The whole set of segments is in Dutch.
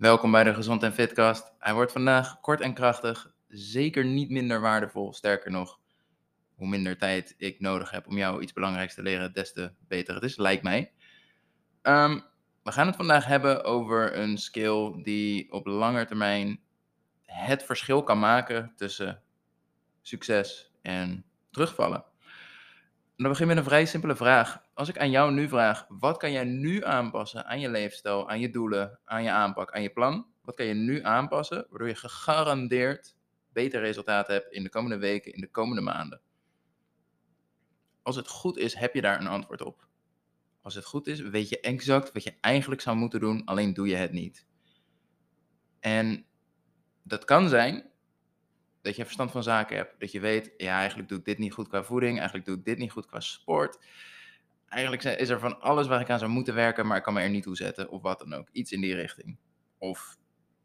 Welkom bij de Gezond en Fitcast. Hij wordt vandaag kort en krachtig, zeker niet minder waardevol. Sterker nog, hoe minder tijd ik nodig heb om jou iets belangrijks te leren, des te beter het is, lijkt mij. Ehm, we gaan het vandaag hebben over een skill die op lange termijn het verschil kan maken tussen succes en terugvallen. En dan begin met een vrij simpele vraag. Als ik aan jou nu vraag, wat kan jij nu aanpassen aan je leefstijl, aan je doelen, aan je aanpak, aan je plan? Wat kan je nu aanpassen, waardoor je gegarandeerd beter resultaten hebt in de komende weken, in de komende maanden? Als het goed is, heb je daar een antwoord op. Als het goed is, weet je exact wat je eigenlijk zou moeten doen, alleen doe je het niet. En dat kan zijn dat je verstand van zaken hebt. Dat je weet, ja, eigenlijk doe ik dit niet goed qua voeding. Eigenlijk doe ik dit niet goed qua sport. Eigenlijk is er van alles waar ik aan zou moeten werken, maar ik kan me er niet toe zetten. Of wat dan ook. Iets in die richting. Of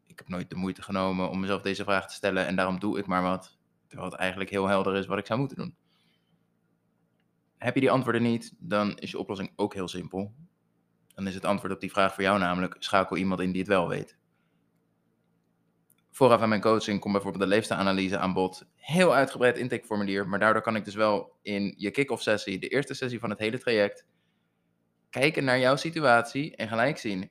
ik heb nooit de moeite genomen om mezelf deze vraag te stellen en daarom doe ik maar wat. Terwijl het eigenlijk heel helder is wat ik zou moeten doen. Heb je die antwoorden niet, dan is je oplossing ook heel simpel. Dan is het antwoord op die vraag voor jou namelijk: schakel iemand in die het wel weet vooraf aan mijn coaching komt bijvoorbeeld de leefstijlanalyse aan bod. Heel uitgebreid intakeformulier, maar daardoor kan ik dus wel in je kick-off sessie, de eerste sessie van het hele traject, kijken naar jouw situatie en gelijk zien,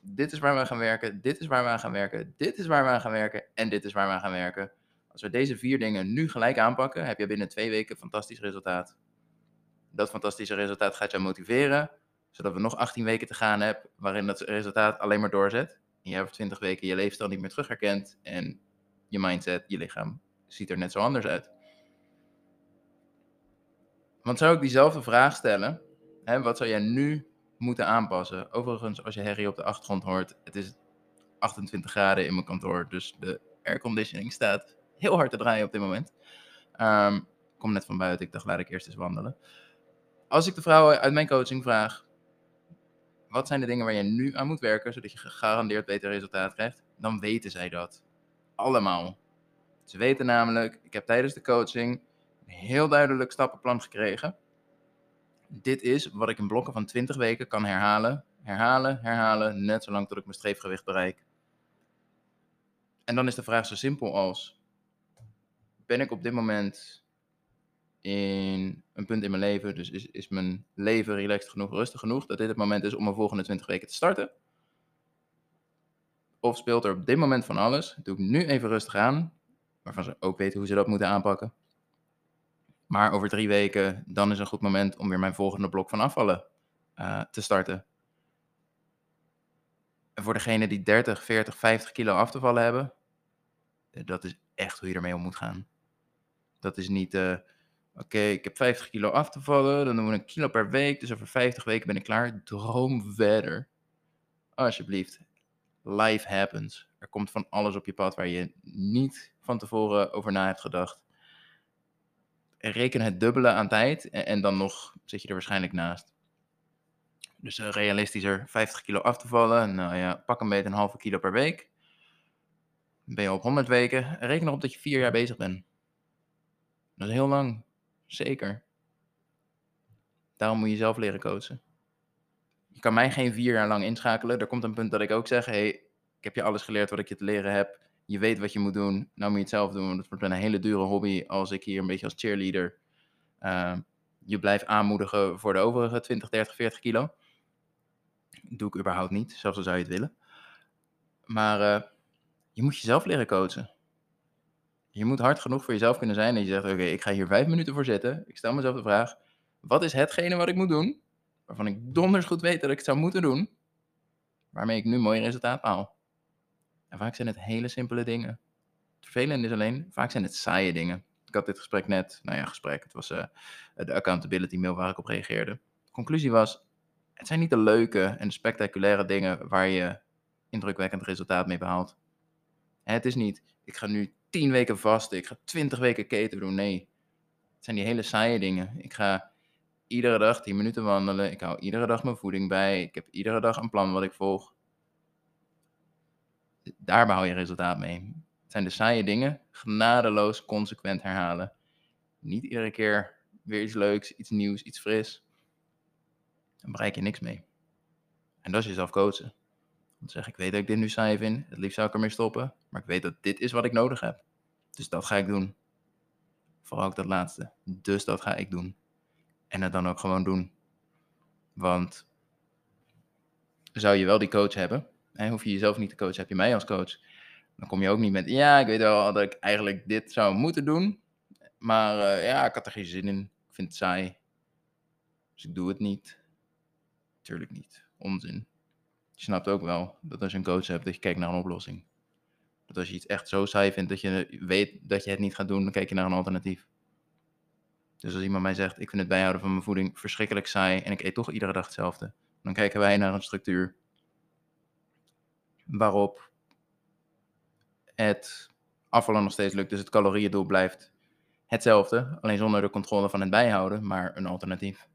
dit is waar we gaan werken, dit is waar we aan gaan werken, dit is waar we aan gaan werken en dit is waar we aan gaan werken. Als we deze vier dingen nu gelijk aanpakken, heb je binnen twee weken fantastisch resultaat. Dat fantastische resultaat gaat jou motiveren, zodat we nog 18 weken te gaan hebben waarin dat resultaat alleen maar doorzet je hebt 20 weken je leefstijl niet meer terugherkend en je mindset, je lichaam ziet er net zo anders uit. Want zou ik diezelfde vraag stellen, hè, wat zou jij nu moeten aanpassen? Overigens, als je herrie op de achtergrond hoort, het is 28 graden in mijn kantoor, dus de airconditioning staat heel hard te draaien op dit moment. Um, kom net van buiten, ik dacht laat ik eerst eens wandelen. Als ik de vrouwen uit mijn coaching vraag, wat zijn de dingen waar je nu aan moet werken, zodat je gegarandeerd beter resultaat krijgt, dan weten zij dat. Allemaal. Ze weten namelijk, ik heb tijdens de coaching een heel duidelijk stappenplan gekregen. Dit is wat ik in blokken van 20 weken kan herhalen, herhalen, herhalen, net zolang tot ik mijn streefgewicht bereik. En dan is de vraag zo simpel als: ben ik op dit moment in een punt in mijn leven. Dus is, is mijn leven relaxed genoeg, rustig genoeg, dat dit het moment is om mijn volgende 20 weken te starten? Of speelt er op dit moment van alles? Doe ik nu even rustig aan, waarvan ze ook weten hoe ze dat moeten aanpakken. Maar over drie weken, dan is een goed moment om weer mijn volgende blok van afvallen uh, te starten. En voor degene die 30, 40, 50 kilo af te vallen hebben, eh, dat is echt hoe je ermee om moet gaan. Dat is niet, uh, Oké, ik heb 50 kilo af te vallen. Dan doen we een kilo per week. Dus over 50 weken ben ik klaar. Droom verder. Alsjeblieft. Life happens. Er komt van alles op je pad waar je niet van tevoren over na hebt gedacht. Reken het dubbele aan tijd en, dan nog zit je er waarschijnlijk naast. Dus uh, realistischer 50 kilo af te vallen. Nou ja, pak een beetje een halve kilo per week. Ben je op 100 weken. Reken erop dat je vier jaar bezig bent. Dat is heel lang. Zeker. Daarom moet je zelf leren coachen. Je kan mij geen vier jaar lang inschakelen. Er komt een punt dat ik ook zeg: hey, ik heb je alles geleerd wat ik je te leren heb. Je weet wat je moet doen. Nou moet je het zelf doen. Dat wordt een hele dure hobby als ik hier een beetje als cheerleader uh, je blijf aanmoedigen voor de overige 20, 30, 40 kilo. Doe ik überhaupt niet, zelfs al zou je het willen. Maar uh, je moet jezelf leren coachen. Je moet hard genoeg voor jezelf kunnen zijn dat je zegt: Oké, ik ga hier vijf minuten voor zitten. Ik stel mezelf de vraag: wat is hetgene wat ik moet doen? Waarvan ik donders goed weet dat ik het zou moeten doen, waarmee ik nu mooi resultaat haal. En vaak zijn het hele simpele dingen. Het vervelende is alleen, vaak zijn het saaie dingen. Ik had dit gesprek net, nou ja, gesprek. Het was uh, de accountability mail waar ik op reageerde. De conclusie was: het zijn niet de leuke en spectaculaire dingen waar je indrukwekkend resultaat mee behaalt. Het is niet, ik ga nu 10 weken vasten, ik ga 20 weken keten doen. Nee, het zijn die hele saaie dingen. Ik ga iedere dag 10 minuten wandelen. Ik hou iedere dag mijn voeding bij. Ik heb iedere dag een plan wat ik volg. Daar behaal je resultaat mee. Het zijn de saaie dingen, genadeloos, consequent herhalen. Niet iedere keer weer iets leuks, iets nieuws, iets fris. Dan bereik je niks mee. En dat is jezelf coachen. Zeg ik, weet dat ik dit nu saai vind. Het liefst zou ik ermee stoppen. Maar ik weet dat dit is wat ik nodig heb. Dus dat ga ik doen. Vooral ook dat laatste. Dus dat ga ik doen. En het dan ook gewoon doen. Want zou je wel die coach hebben, en hoef je jezelf niet te coachen, heb je mij als coach, dan kom je ook niet met, ja, ik weet wel dat ik eigenlijk dit zou moeten doen, maar uh, ja, ik had er geen zin in. Ik vind het saai. Dus ik doe het niet. Tuurlijk niet. Onzin. Je snapt ook wel dat als je een coach hebt, dat je kijkt naar een oplossing. Dat als je iets echt zo saai vindt dat je weet dat je het niet gaat doen, dan kijk je naar een alternatief. Dus als iemand mij zegt, ik vind het bijhouden van mijn voeding verschrikkelijk saai en ik eet toch iedere dag hetzelfde, dan kijken wij naar een structuur waarop het afvallen nog steeds lukt, dus het calorieëndoel blijft hetzelfde, alleen zonder de controle van het bijhouden, maar een alternatief.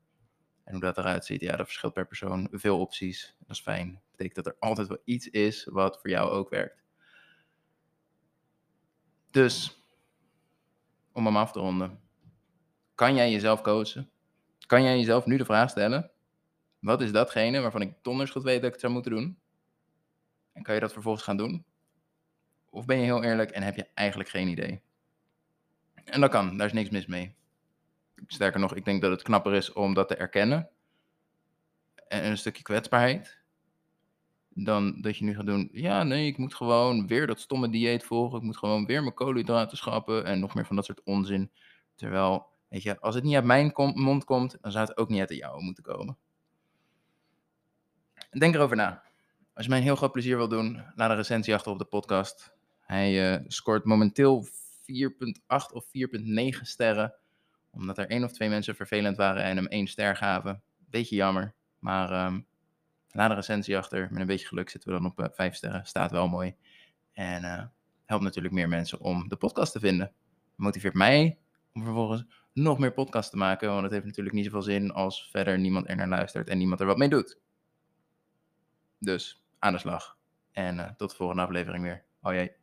En hoe dat eruit ziet, ja, dat verschilt per persoon. Veel opties, dat is fijn. Betekent dat er altijd wel iets is wat voor jou ook werkt. Dus, om hem af te ronden. Kan jij jezelf coachen? Kan jij jezelf nu de vraag stellen: wat is datgene waarvan ik donders goed weet dat ik het zou moeten doen? En kan je dat vervolgens gaan doen? Of ben je heel eerlijk en heb je eigenlijk geen idee? En dat kan, daar is niks mis mee. Sterker nog, ik denk dat het knapper is om dat te erkennen. En een stukje kwetsbaarheid. Dan dat je nu gaat doen, ja nee, ik moet gewoon weer dat stomme dieet volgen. Ik moet gewoon weer mijn koolhydraten schrappen en nog meer van dat soort onzin. Terwijl, weet je, als het niet uit mijn mond komt, dan zou het ook niet uit jouwe moeten komen. Denk erover na. Als je mij een heel groot plezier wil doen, laat een recensie achter op de podcast. Hij uh, scoort momenteel 4,8 of 4,9 sterren. Omdat er één of twee mensen vervelend waren en hem één ster gaven. Beetje jammer. Maar um, laat een recensie achter. Met een beetje geluk zitten we dan op eh, 5 sterren. Staat wel mooi. En uh, helpt natuurlijk meer mensen om de podcast te vinden. Motiveert mij om vervolgens nog meer podcasts te maken. Want het heeft natuurlijk niet zoveel zin als verder niemand er naar luistert en niemand er wat mee doet. Dus aan de slag. En uh, tot de volgende aflevering weer. Hoi.